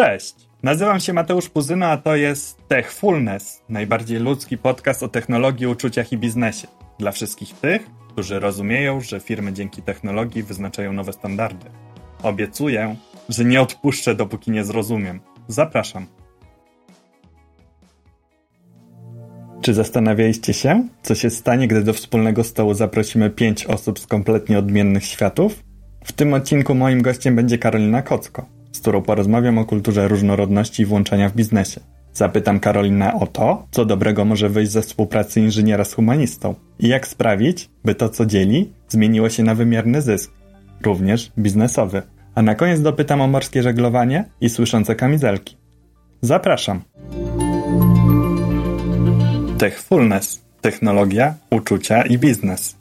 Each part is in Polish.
Cześć! Nazywam się Mateusz Puzyno, a to jest Techfulness, najbardziej ludzki podcast o technologii, uczuciach i biznesie. Dla wszystkich tych, którzy rozumieją, że firmy dzięki technologii wyznaczają nowe standardy. Obiecuję, że nie odpuszczę, dopóki nie zrozumiem. Zapraszam. Czy zastanawialiście się, co się stanie, gdy do wspólnego stołu zaprosimy pięć osób z kompletnie odmiennych światów? W tym odcinku moim gościem będzie Karolina Kocko, z którą porozmawiam o kulturze różnorodności i włączenia w biznesie. Zapytam Karolinę o to, co dobrego może wyjść ze współpracy inżyniera z humanistą i jak sprawić, by to, co dzieli, zmieniło się na wymierny zysk, również biznesowy. A na koniec dopytam o morskie żeglowanie i słyszące kamizelki. Zapraszam. Techfulness. Technologia, uczucia i biznes.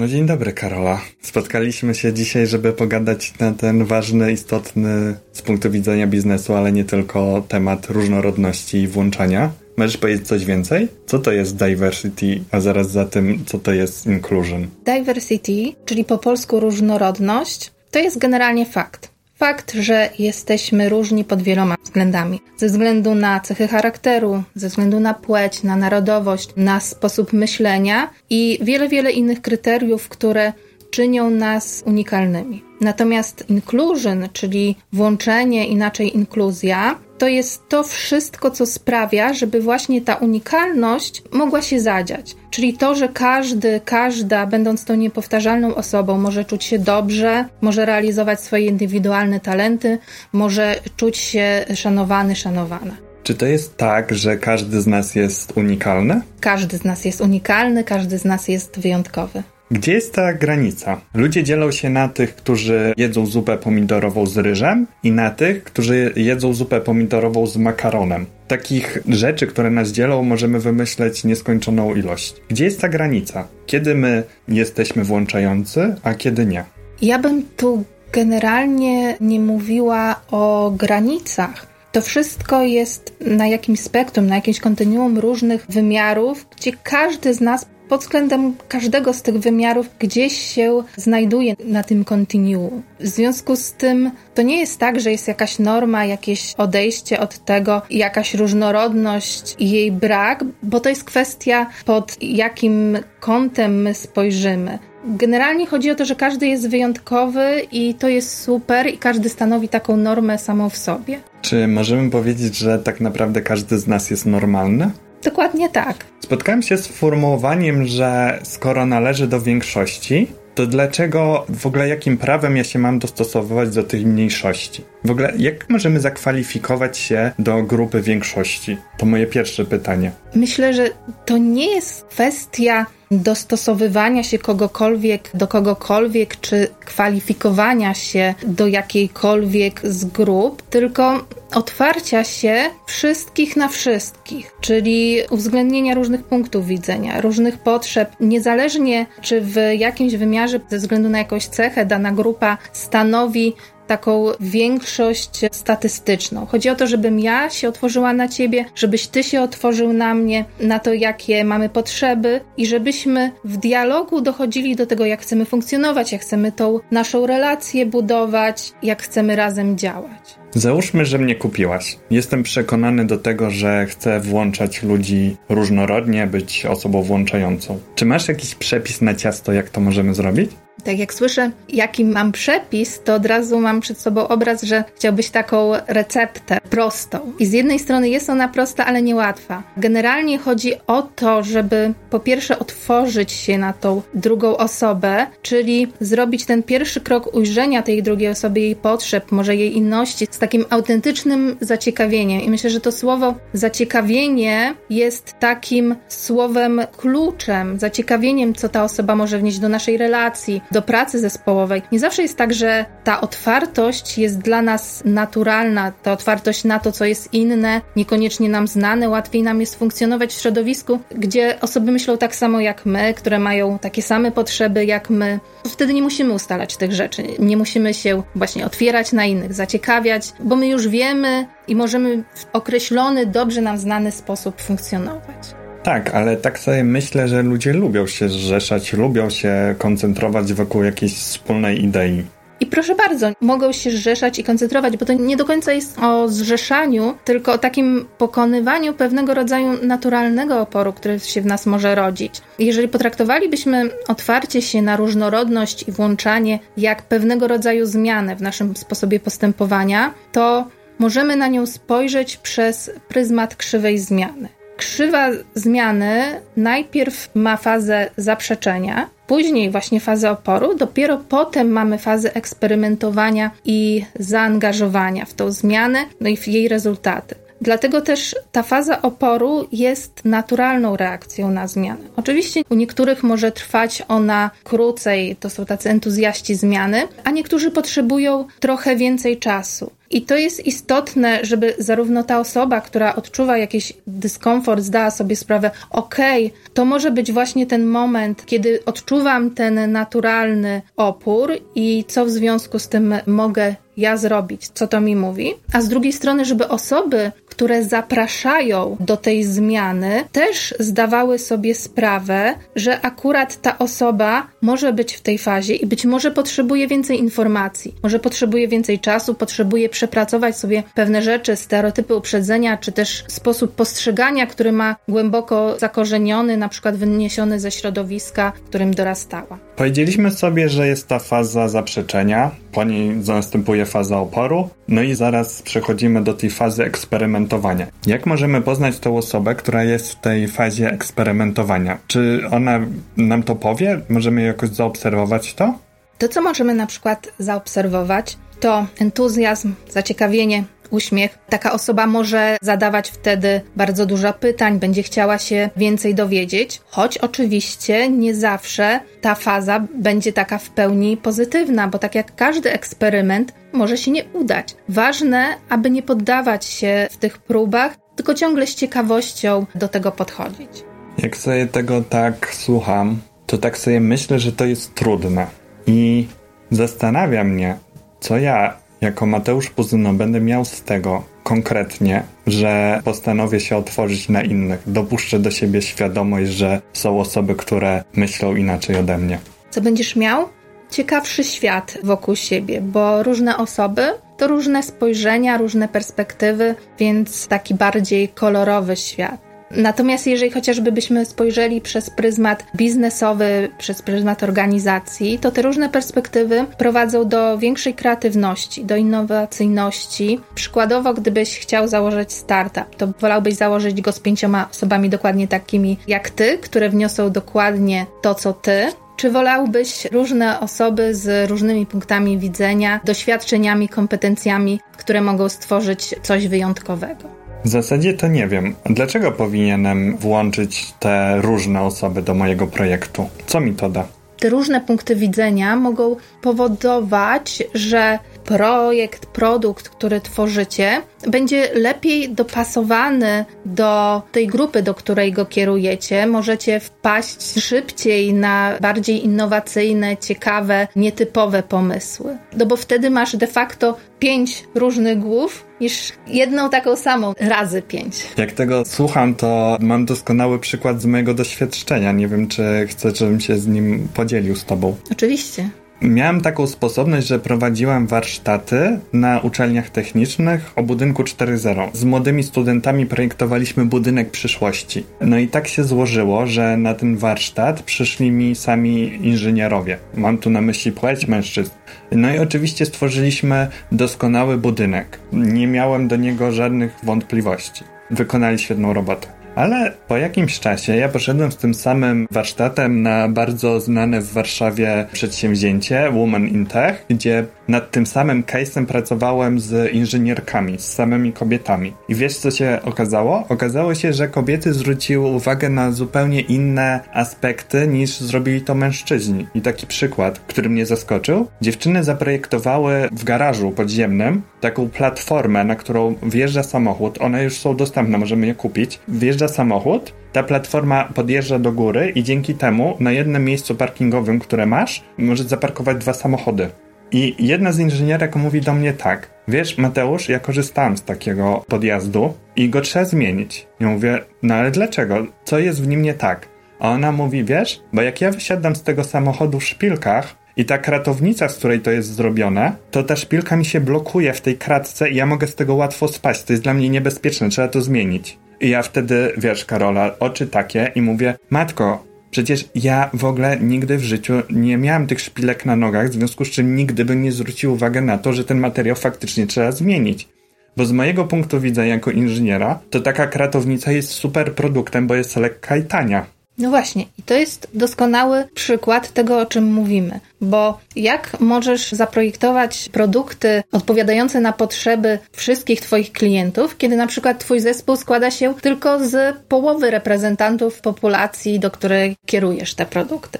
No dzień dobry Karola. Spotkaliśmy się dzisiaj, żeby pogadać na ten ważny, istotny z punktu widzenia biznesu, ale nie tylko temat różnorodności i włączania. Możesz powiedzieć coś więcej? Co to jest diversity, a zaraz za tym, co to jest inclusion? Diversity, czyli po polsku różnorodność, to jest generalnie fakt. Fakt, że jesteśmy różni pod wieloma względami. Ze względu na cechy charakteru, ze względu na płeć, na narodowość, na sposób myślenia i wiele, wiele innych kryteriów, które czynią nas unikalnymi. Natomiast inclusion, czyli włączenie, inaczej inkluzja, to jest to wszystko, co sprawia, żeby właśnie ta unikalność mogła się zadziać. Czyli to, że każdy, każda, będąc tą niepowtarzalną osobą, może czuć się dobrze, może realizować swoje indywidualne talenty, może czuć się szanowany, szanowana. Czy to jest tak, że każdy z nas jest unikalny? Każdy z nas jest unikalny, każdy z nas jest wyjątkowy. Gdzie jest ta granica? Ludzie dzielą się na tych, którzy jedzą zupę pomidorową z ryżem i na tych, którzy jedzą zupę pomidorową z makaronem. Takich rzeczy, które nas dzielą, możemy wymyśleć nieskończoną ilość. Gdzie jest ta granica? Kiedy my jesteśmy włączający, a kiedy nie? Ja bym tu generalnie nie mówiła o granicach. To wszystko jest na jakimś spektrum, na jakimś kontinuum różnych wymiarów, gdzie każdy z nas pod względem każdego z tych wymiarów gdzieś się znajduje na tym kontinuum. W związku z tym to nie jest tak, że jest jakaś norma, jakieś odejście od tego, jakaś różnorodność i jej brak, bo to jest kwestia pod jakim kątem my spojrzymy. Generalnie chodzi o to, że każdy jest wyjątkowy i to jest super i każdy stanowi taką normę samą w sobie. Czy możemy powiedzieć, że tak naprawdę każdy z nas jest normalny? Dokładnie tak. Spotkałem się z formułowaniem, że skoro należy do większości, to dlaczego w ogóle jakim prawem ja się mam dostosowywać do tych mniejszości? W ogóle jak możemy zakwalifikować się do grupy większości? To moje pierwsze pytanie. Myślę, że to nie jest kwestia dostosowywania się kogokolwiek do kogokolwiek, czy kwalifikowania się do jakiejkolwiek z grup, tylko otwarcia się wszystkich na wszystkich, czyli uwzględnienia różnych punktów widzenia, różnych potrzeb, niezależnie czy w jakimś wymiarze ze względu na jakąś cechę dana grupa stanowi taką większość statystyczną. Chodzi o to, żebym ja się otworzyła na ciebie, żebyś ty się otworzył na mnie, na to, jakie mamy potrzeby i żebyśmy w dialogu dochodzili do tego, jak chcemy funkcjonować, jak chcemy tą naszą relację budować, jak chcemy razem działać. Załóżmy, że mnie kupiłaś. Jestem przekonany do tego, że chcę włączać ludzi różnorodnie, być osobą włączającą. Czy masz jakiś przepis na ciasto, jak to możemy zrobić? Tak jak słyszę, jaki mam przepis, to od razu mam przed sobą obraz, że chciałbyś taką receptę prostą. I z jednej strony jest ona prosta, ale niełatwa. Generalnie chodzi o to, żeby po pierwsze otworzyć się na tą drugą osobę, czyli zrobić ten pierwszy krok ujrzenia tej drugiej osoby, jej potrzeb, może jej inności, z takim autentycznym zaciekawieniem. I myślę, że to słowo zaciekawienie jest takim słowem kluczem, zaciekawieniem, co ta osoba może wnieść do naszej relacji, do pracy zespołowej. Nie zawsze jest tak, że ta otwartość jest dla nas naturalna, ta otwartość na to, co jest inne, niekoniecznie nam znane, łatwiej nam jest funkcjonować w środowisku, gdzie osoby myślą tak samo jak my, które mają takie same potrzeby jak my. Wtedy nie musimy ustalać tych rzeczy, nie musimy się właśnie otwierać na innych, zaciekawiać, bo my już wiemy i możemy w określony, dobrze nam znany sposób funkcjonować. Tak, ale tak sobie myślę, że ludzie lubią się zrzeszać, lubią się koncentrować wokół jakiejś wspólnej idei. I proszę bardzo, mogą się zrzeszać i koncentrować, bo to nie do końca jest o zrzeszaniu, tylko o takim pokonywaniu pewnego rodzaju naturalnego oporu, który się w nas może rodzić. Jeżeli potraktowalibyśmy otwarcie się na różnorodność i włączanie jak pewnego rodzaju zmianę w naszym sposobie postępowania, to możemy na nią spojrzeć przez pryzmat krzywej zmiany. Krzywa zmiany najpierw ma fazę zaprzeczenia, później właśnie fazę oporu, dopiero potem mamy fazę eksperymentowania i zaangażowania w tą zmianę, no i w jej rezultaty. Dlatego też ta faza oporu jest naturalną reakcją na zmianę. Oczywiście u niektórych może trwać ona krócej, to są tacy entuzjaści zmiany, a niektórzy potrzebują trochę więcej czasu. I to jest istotne, żeby zarówno ta osoba, która odczuwa jakiś dyskomfort, zdała sobie sprawę, okej, okay, to może być właśnie ten moment, kiedy odczuwam ten naturalny opór i co w związku z tym mogę ja zrobić, co to mi mówi, a z drugiej strony, żeby osoby, które zapraszają do tej zmiany, też zdawały sobie sprawę, że akurat ta osoba może być w tej fazie i być może potrzebuje więcej informacji, może potrzebuje więcej czasu, potrzebuje przepracować sobie pewne rzeczy, stereotypy uprzedzenia, czy też sposób postrzegania, który ma głęboko zakorzeniony, na przykład wyniesiony ze środowiska, w którym dorastała. Powiedzieliśmy sobie, że jest ta faza zaprzeczenia, po niej następuje faza oporu, no i zaraz przechodzimy do tej fazy eksperymentowania. Jak możemy poznać tą osobę, która jest w tej fazie eksperymentowania? Czy ona nam to powie? Możemy jakoś zaobserwować to? To, co możemy na przykład zaobserwować, to entuzjazm, zaciekawienie, uśmiech. Taka osoba może zadawać wtedy bardzo dużo pytań, będzie chciała się więcej dowiedzieć, choć oczywiście nie zawsze ta faza będzie taka w pełni pozytywna, bo tak jak każdy eksperyment może się nie udać. Ważne, aby nie poddawać się w tych próbach, tylko ciągle z ciekawością do tego podchodzić. Jak sobie tego tak słucham, to tak sobie myślę, że to jest trudne. I zastanawia mnie, co ja jako Mateusz Puzyno będę miał z tego konkretnie, że postanowię się otworzyć na innych. Dopuszczę do siebie świadomość, że są osoby, które myślą inaczej ode mnie. Co będziesz miał? Ciekawszy świat wokół siebie, bo różne osoby to różne spojrzenia, różne perspektywy, więc taki bardziej kolorowy świat. Natomiast jeżeli chociażby byśmy spojrzeli przez pryzmat biznesowy, przez pryzmat organizacji, to te różne perspektywy prowadzą do większej kreatywności, do innowacyjności. Przykładowo, gdybyś chciał założyć startup, to wolałbyś założyć go z pięcioma osobami dokładnie takimi jak ty, które wniosą dokładnie to, co ty, czy wolałbyś różne osoby z różnymi punktami widzenia, doświadczeniami, kompetencjami, które mogą stworzyć coś wyjątkowego? W zasadzie to nie wiem. Dlaczego powinienem włączyć te różne osoby do mojego projektu? Co mi to da? Te różne punkty widzenia mogą powodować, że projekt, produkt, który tworzycie, będzie lepiej dopasowany do tej grupy, do której go kierujecie. Możecie wpaść szybciej na bardziej innowacyjne, ciekawe, nietypowe pomysły. No bo wtedy masz de facto pięć różnych głów niż jedną taką samą razy pięć. Jak tego słucham, to mam doskonały przykład z mojego doświadczenia. Nie wiem, czy chcę, żebym się z nim podzielił z tobą. Oczywiście. Miałem taką sposobność, że prowadziłem warsztaty na uczelniach technicznych o budynku 4.0. Z młodymi studentami projektowaliśmy budynek przyszłości. No i tak się złożyło, że na ten warsztat przyszli mi sami inżynierowie. Mam tu na myśli płeć mężczyzn. No i oczywiście stworzyliśmy doskonały budynek. Nie miałem do niego żadnych wątpliwości. Wykonali świetną robotę. Ale po jakimś czasie ja poszedłem z tym samym warsztatem na bardzo znane w Warszawie przedsięwzięcie Woman in Tech, gdzie nad tym samym case'em pracowałem z inżynierkami, z samymi kobietami. I wiesz co się okazało? Okazało się, że kobiety zwróciły uwagę na zupełnie inne aspekty niż zrobili to mężczyźni. I taki przykład, który mnie zaskoczył. Dziewczyny zaprojektowały w garażu podziemnym taką platformę, na którą wjeżdża samochód. One już są dostępne, możemy je kupić. Wjeżdża samochód, ta platforma podjeżdża do góry i dzięki temu na jednym miejscu parkingowym, które masz, możesz zaparkować dwa samochody. I jedna z inżynierek mówi do mnie tak: Wiesz, Mateusz, ja korzystałem z takiego podjazdu i go trzeba zmienić. Ja mówię: No ale dlaczego? Co jest w nim nie tak? A ona mówi, wiesz, bo jak ja wysiadam z tego samochodu w szpilkach, i ta kratownica, z której to jest zrobione, to ta szpilka mi się blokuje w tej kratce i ja mogę z tego łatwo spaść. To jest dla mnie niebezpieczne, trzeba to zmienić. I ja wtedy, wiesz, Karola, oczy takie i mówię, matko, przecież ja w ogóle nigdy w życiu nie miałem tych szpilek na nogach, w związku z czym nigdy bym nie zwrócił uwagi na to, że ten materiał faktycznie trzeba zmienić. Bo z mojego punktu widzenia jako inżyniera, to taka kratownica jest super produktem, bo jest lekka i tania. No właśnie, i to jest doskonały przykład tego, o czym mówimy, bo jak możesz zaprojektować produkty odpowiadające na potrzeby wszystkich Twoich klientów, kiedy na przykład Twój zespół składa się tylko z połowy reprezentantów populacji, do której kierujesz te produkty?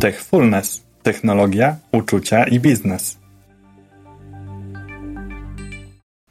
Techfulness technologia, uczucia i biznes.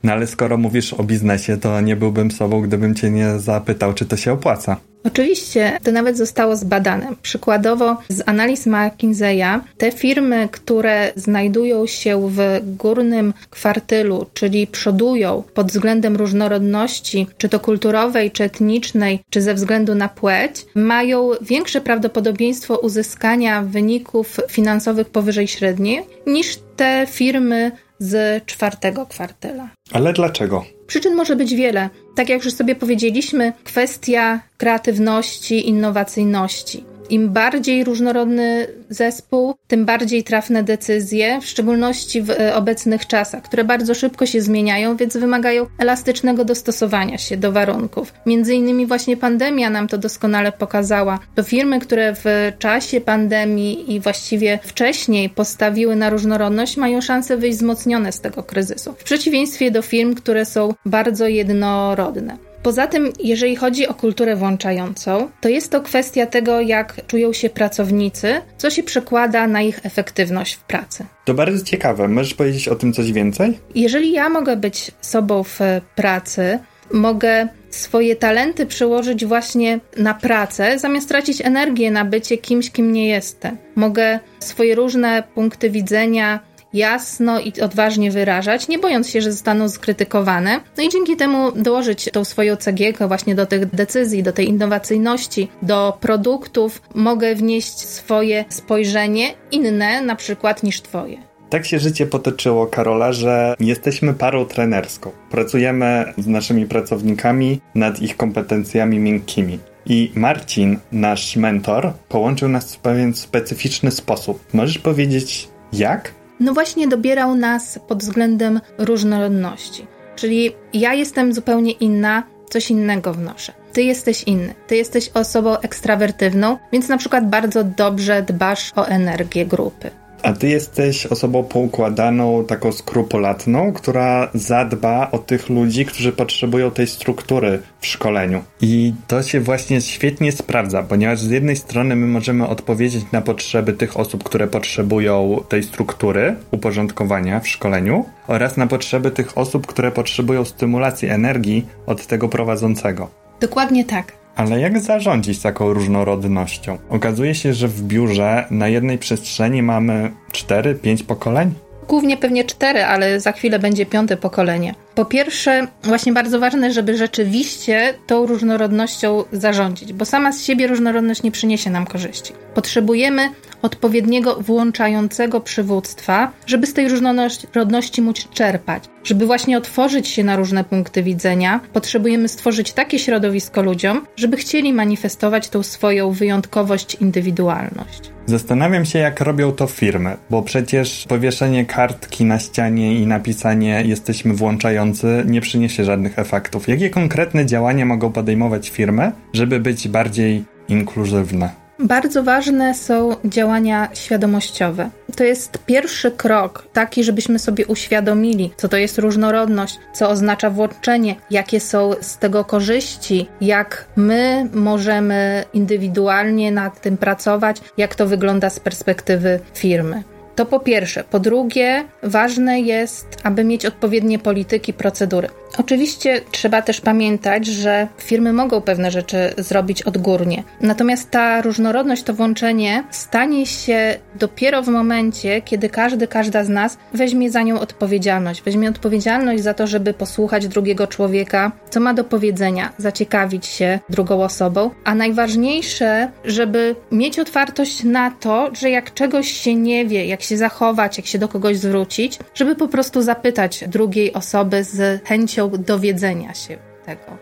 No ale skoro mówisz o biznesie, to nie byłbym sobą, gdybym cię nie zapytał, czy to się opłaca. Oczywiście, to nawet zostało zbadane. Przykładowo z analiz McKinsey'a te firmy, które znajdują się w górnym kwartylu, czyli przodują pod względem różnorodności, czy to kulturowej, czy etnicznej, czy ze względu na płeć, mają większe prawdopodobieństwo uzyskania wyników finansowych powyżej średniej niż te firmy z czwartego kwartela. Ale dlaczego? Przyczyn może być wiele. Tak jak już sobie powiedzieliśmy, kwestia kreatywności, innowacyjności. Im bardziej różnorodny zespół, tym bardziej trafne decyzje, w szczególności w e, obecnych czasach, które bardzo szybko się zmieniają, więc wymagają elastycznego dostosowania się do warunków. Między innymi właśnie pandemia nam to doskonale pokazała. To firmy, które w czasie pandemii i właściwie wcześniej postawiły na różnorodność, mają szansę wyjść wzmocnione z tego kryzysu. W przeciwieństwie do firm, które są bardzo jednorodne. Poza tym, jeżeli chodzi o kulturę włączającą, to jest to kwestia tego, jak czują się pracownicy, co się przekłada na ich efektywność w pracy. To bardzo ciekawe. Możesz powiedzieć o tym coś więcej? Jeżeli ja mogę być sobą w pracy, mogę swoje talenty przełożyć właśnie na pracę, zamiast tracić energię na bycie kimś, kim nie jestem. Mogę swoje różne punkty widzenia jasno i odważnie wyrażać, nie bojąc się, że zostaną skrytykowane. No i dzięki temu dołożyć tą swoją cegiełkę właśnie do tych decyzji, do tej innowacyjności, do produktów. Mogę wnieść swoje spojrzenie inne na przykład niż twoje. Tak się życie potoczyło, Karola, że jesteśmy parą trenerską. Pracujemy z naszymi pracownikami nad ich kompetencjami miękkimi. I Marcin, nasz mentor, połączył nas w pewien specyficzny sposób. Możesz powiedzieć, jak? No właśnie dobierał nas pod względem różnorodności. Czyli ja jestem zupełnie inna, coś innego wnoszę. Ty jesteś inny, ty jesteś osobą ekstrawertywną, więc na przykład bardzo dobrze dbasz o energię grupy. A ty jesteś osobą poukładaną, taką skrupulatną, która zadba o tych ludzi, którzy potrzebują tej struktury w szkoleniu. I to się właśnie świetnie sprawdza, ponieważ z jednej strony my możemy odpowiedzieć na potrzeby tych osób, które potrzebują tej struktury, uporządkowania w szkoleniu, oraz na potrzeby tych osób, które potrzebują stymulacji energii od tego prowadzącego. Dokładnie tak. Ale jak zarządzić taką różnorodnością? Okazuje się, że w biurze na jednej przestrzeni mamy 4-5 pokoleń? Głównie pewnie cztery, ale za chwilę będzie piąte pokolenie. Po pierwsze, właśnie bardzo ważne, żeby rzeczywiście tą różnorodnością zarządzić, bo sama z siebie różnorodność nie przyniesie nam korzyści. Potrzebujemy odpowiedniego włączającego przywództwa, żeby z tej różnorodności móc czerpać. Żeby właśnie otworzyć się na różne punkty widzenia, potrzebujemy stworzyć takie środowisko ludziom, żeby chcieli manifestować tą swoją wyjątkowość, indywidualność. Zastanawiam się, jak robią to firmy, bo przecież powieszenie kartki na ścianie i napisanie jesteśmy włączający nie przyniesie żadnych efektów. Jakie konkretne działania mogą podejmować firmy, żeby być bardziej inkluzywne? Bardzo ważne są działania świadomościowe. To jest pierwszy krok, taki, żebyśmy sobie uświadomili, co to jest różnorodność, co oznacza włączenie, jakie są z tego korzyści, jak my możemy indywidualnie nad tym pracować, jak to wygląda z perspektywy firmy. To po pierwsze. Po drugie, ważne jest, aby mieć odpowiednie polityki, procedury. Oczywiście trzeba też pamiętać, że firmy mogą pewne rzeczy zrobić odgórnie. Natomiast ta różnorodność, to włączenie stanie się dopiero w momencie, kiedy każdy, każda z nas weźmie za nią odpowiedzialność. Weźmie odpowiedzialność za to, żeby posłuchać drugiego człowieka, co ma do powiedzenia, zaciekawić się drugą osobą, a najważniejsze, żeby mieć otwartość na to, że jak czegoś się nie wie, jak się zachować, jak się do kogoś zwrócić, żeby po prostu zapytać drugiej osoby z chęcią dowiedzenia się tego.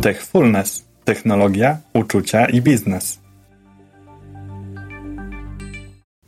Techfulness. Technologia, uczucia i biznes.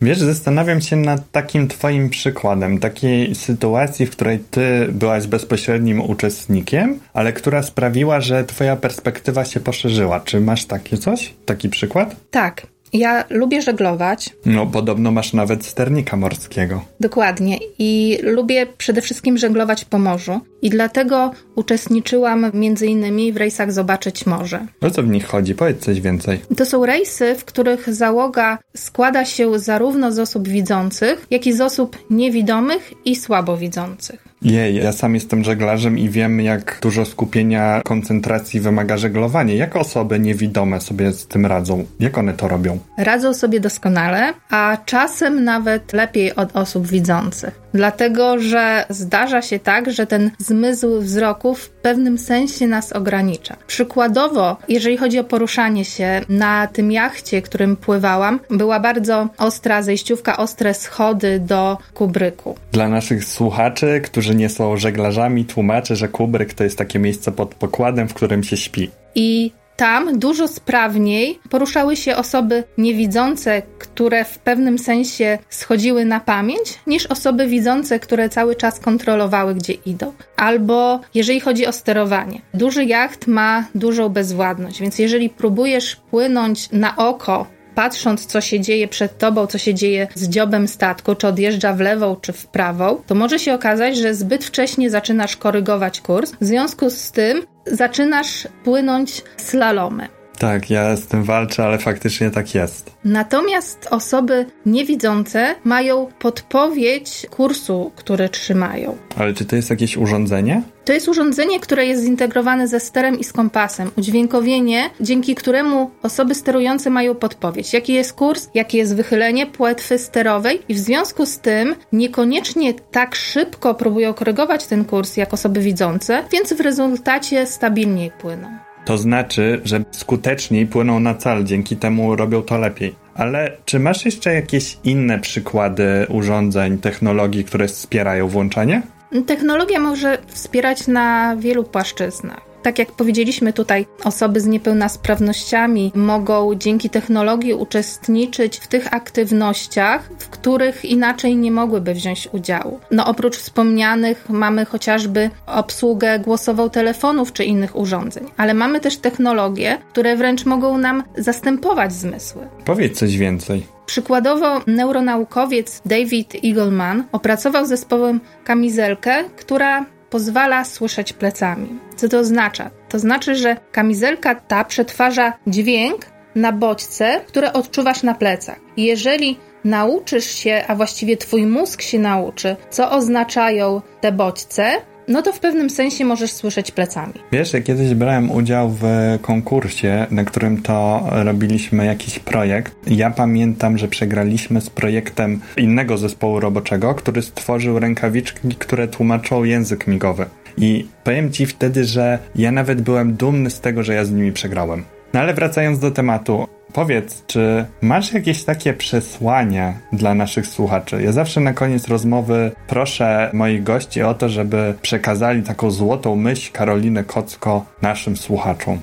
Wiesz, zastanawiam się nad takim Twoim przykładem, takiej sytuacji, w której Ty byłaś bezpośrednim uczestnikiem, ale która sprawiła, że Twoja perspektywa się poszerzyła. Czy masz takie coś? Taki przykład? Tak. Ja lubię żeglować. No, podobno masz nawet sternika morskiego. Dokładnie. I lubię przede wszystkim żeglować po morzu. I dlatego uczestniczyłam między innymi w rejsach Zobaczyć Morze. O co w nich chodzi? Powiedz coś więcej. To są rejsy, w których załoga składa się zarówno z osób widzących, jak i z osób niewidomych i słabowidzących. Jej, ja sam jestem żeglarzem i wiem, jak dużo skupienia, koncentracji wymaga żeglowanie. Jak osoby niewidome sobie z tym radzą? Jak one to robią? Radzą sobie doskonale, a czasem nawet lepiej od osób widzących. Dlatego, że zdarza się tak, że ten zmysł wzroku w pewnym sensie nas ogranicza. Przykładowo, jeżeli chodzi o poruszanie się na tym jachcie, którym pływałam, była bardzo ostra zejściówka, ostre schody do kubryku. Dla naszych słuchaczy, którzy nie są żeglarzami, tłumaczę, że kubryk to jest takie miejsce pod pokładem, w którym się śpi. I tam dużo sprawniej poruszały się osoby niewidzące, które w pewnym sensie schodziły na pamięć, niż osoby widzące, które cały czas kontrolowały, gdzie idą. Albo jeżeli chodzi o sterowanie. Duży jacht ma dużą bezwładność, więc jeżeli próbujesz płynąć na oko patrząc, co się dzieje przed tobą, co się dzieje z dziobem statku, czy odjeżdża w lewą, czy w prawą, to może się okazać, że zbyt wcześnie zaczynasz korygować kurs. W związku z tym zaczynasz płynąć slalomem. Tak, ja z tym walczę, ale faktycznie tak jest. Natomiast osoby niewidzące mają podpowiedź kursu, który trzymają. Ale czy to jest jakieś urządzenie? To jest urządzenie, które jest zintegrowane ze sterem i z kompasem. Udźwiękowienie, dzięki któremu osoby sterujące mają podpowiedź, jaki jest kurs, jakie jest wychylenie płetwy sterowej i w związku z tym niekoniecznie tak szybko próbują korygować ten kurs jak osoby widzące, więc w rezultacie stabilniej płyną. To znaczy, że skuteczniej płyną na cal, dzięki temu robią to lepiej. Ale czy masz jeszcze jakieś inne przykłady urządzeń, technologii, które wspierają włączanie? Technologia może wspierać na wielu płaszczyznach. Tak jak powiedzieliśmy tutaj, osoby z niepełnosprawnościami mogą dzięki technologii uczestniczyć w tych aktywnościach, w których inaczej nie mogłyby wziąć udziału. No oprócz wspomnianych mamy chociażby obsługę głosową telefonów czy innych urządzeń, ale mamy też technologie, które wręcz mogą nam zastępować zmysły. Powiedz coś więcej. Przykładowo neuronaukowiec David Eagleman opracował zespołem kamizelkę, która pozwala słyszeć plecami. Co to oznacza? To znaczy, że kamizelka ta przetwarza dźwięk na bodźce, które odczuwasz na plecach. Jeżeli nauczysz się, a właściwie twój mózg się nauczy, co oznaczają te bodźce, no to w pewnym sensie możesz słyszeć plecami. Wiesz, ja kiedyś brałem udział w konkursie, na którym to robiliśmy jakiś projekt. Ja pamiętam, że przegraliśmy z projektem innego zespołu roboczego, który stworzył rękawiczki, które tłumaczą język migowy. I powiem ci wtedy, że ja nawet byłem dumny z tego, że ja z nimi przegrałem. No ale wracając do tematu, Powiedz, czy masz jakieś takie przesłania dla naszych słuchaczy? Ja zawsze na koniec rozmowy proszę moich gości o to, żeby przekazali taką złotą myśl Karoliny Kocko naszym słuchaczom.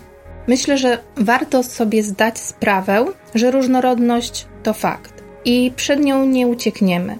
Myślę, że warto sobie zdać sprawę, że różnorodność to fakt i przed nią nie uciekniemy.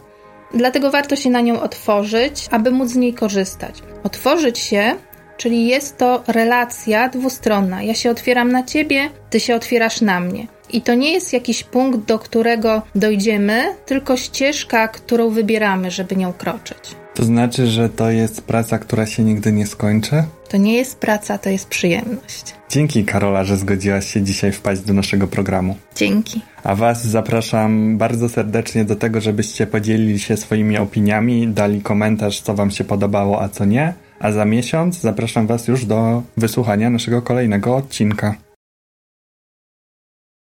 Dlatego warto się na nią otworzyć, aby móc z niej korzystać. Otworzyć się Czyli jest to relacja dwustronna. Ja się otwieram na ciebie, ty się otwierasz na mnie. I to nie jest jakiś punkt, do którego dojdziemy, tylko ścieżka, którą wybieramy, żeby nią kroczyć. To znaczy, że to jest praca, która się nigdy nie skończy? To nie jest praca, to jest przyjemność. Dzięki Karola, że zgodziłaś się dzisiaj wpaść do naszego programu. Dzięki. A Was zapraszam bardzo serdecznie do tego, żebyście podzielili się swoimi opiniami, dali komentarz, co Wam się podobało, a co nie. A za miesiąc zapraszam Was już do wysłuchania naszego kolejnego odcinka.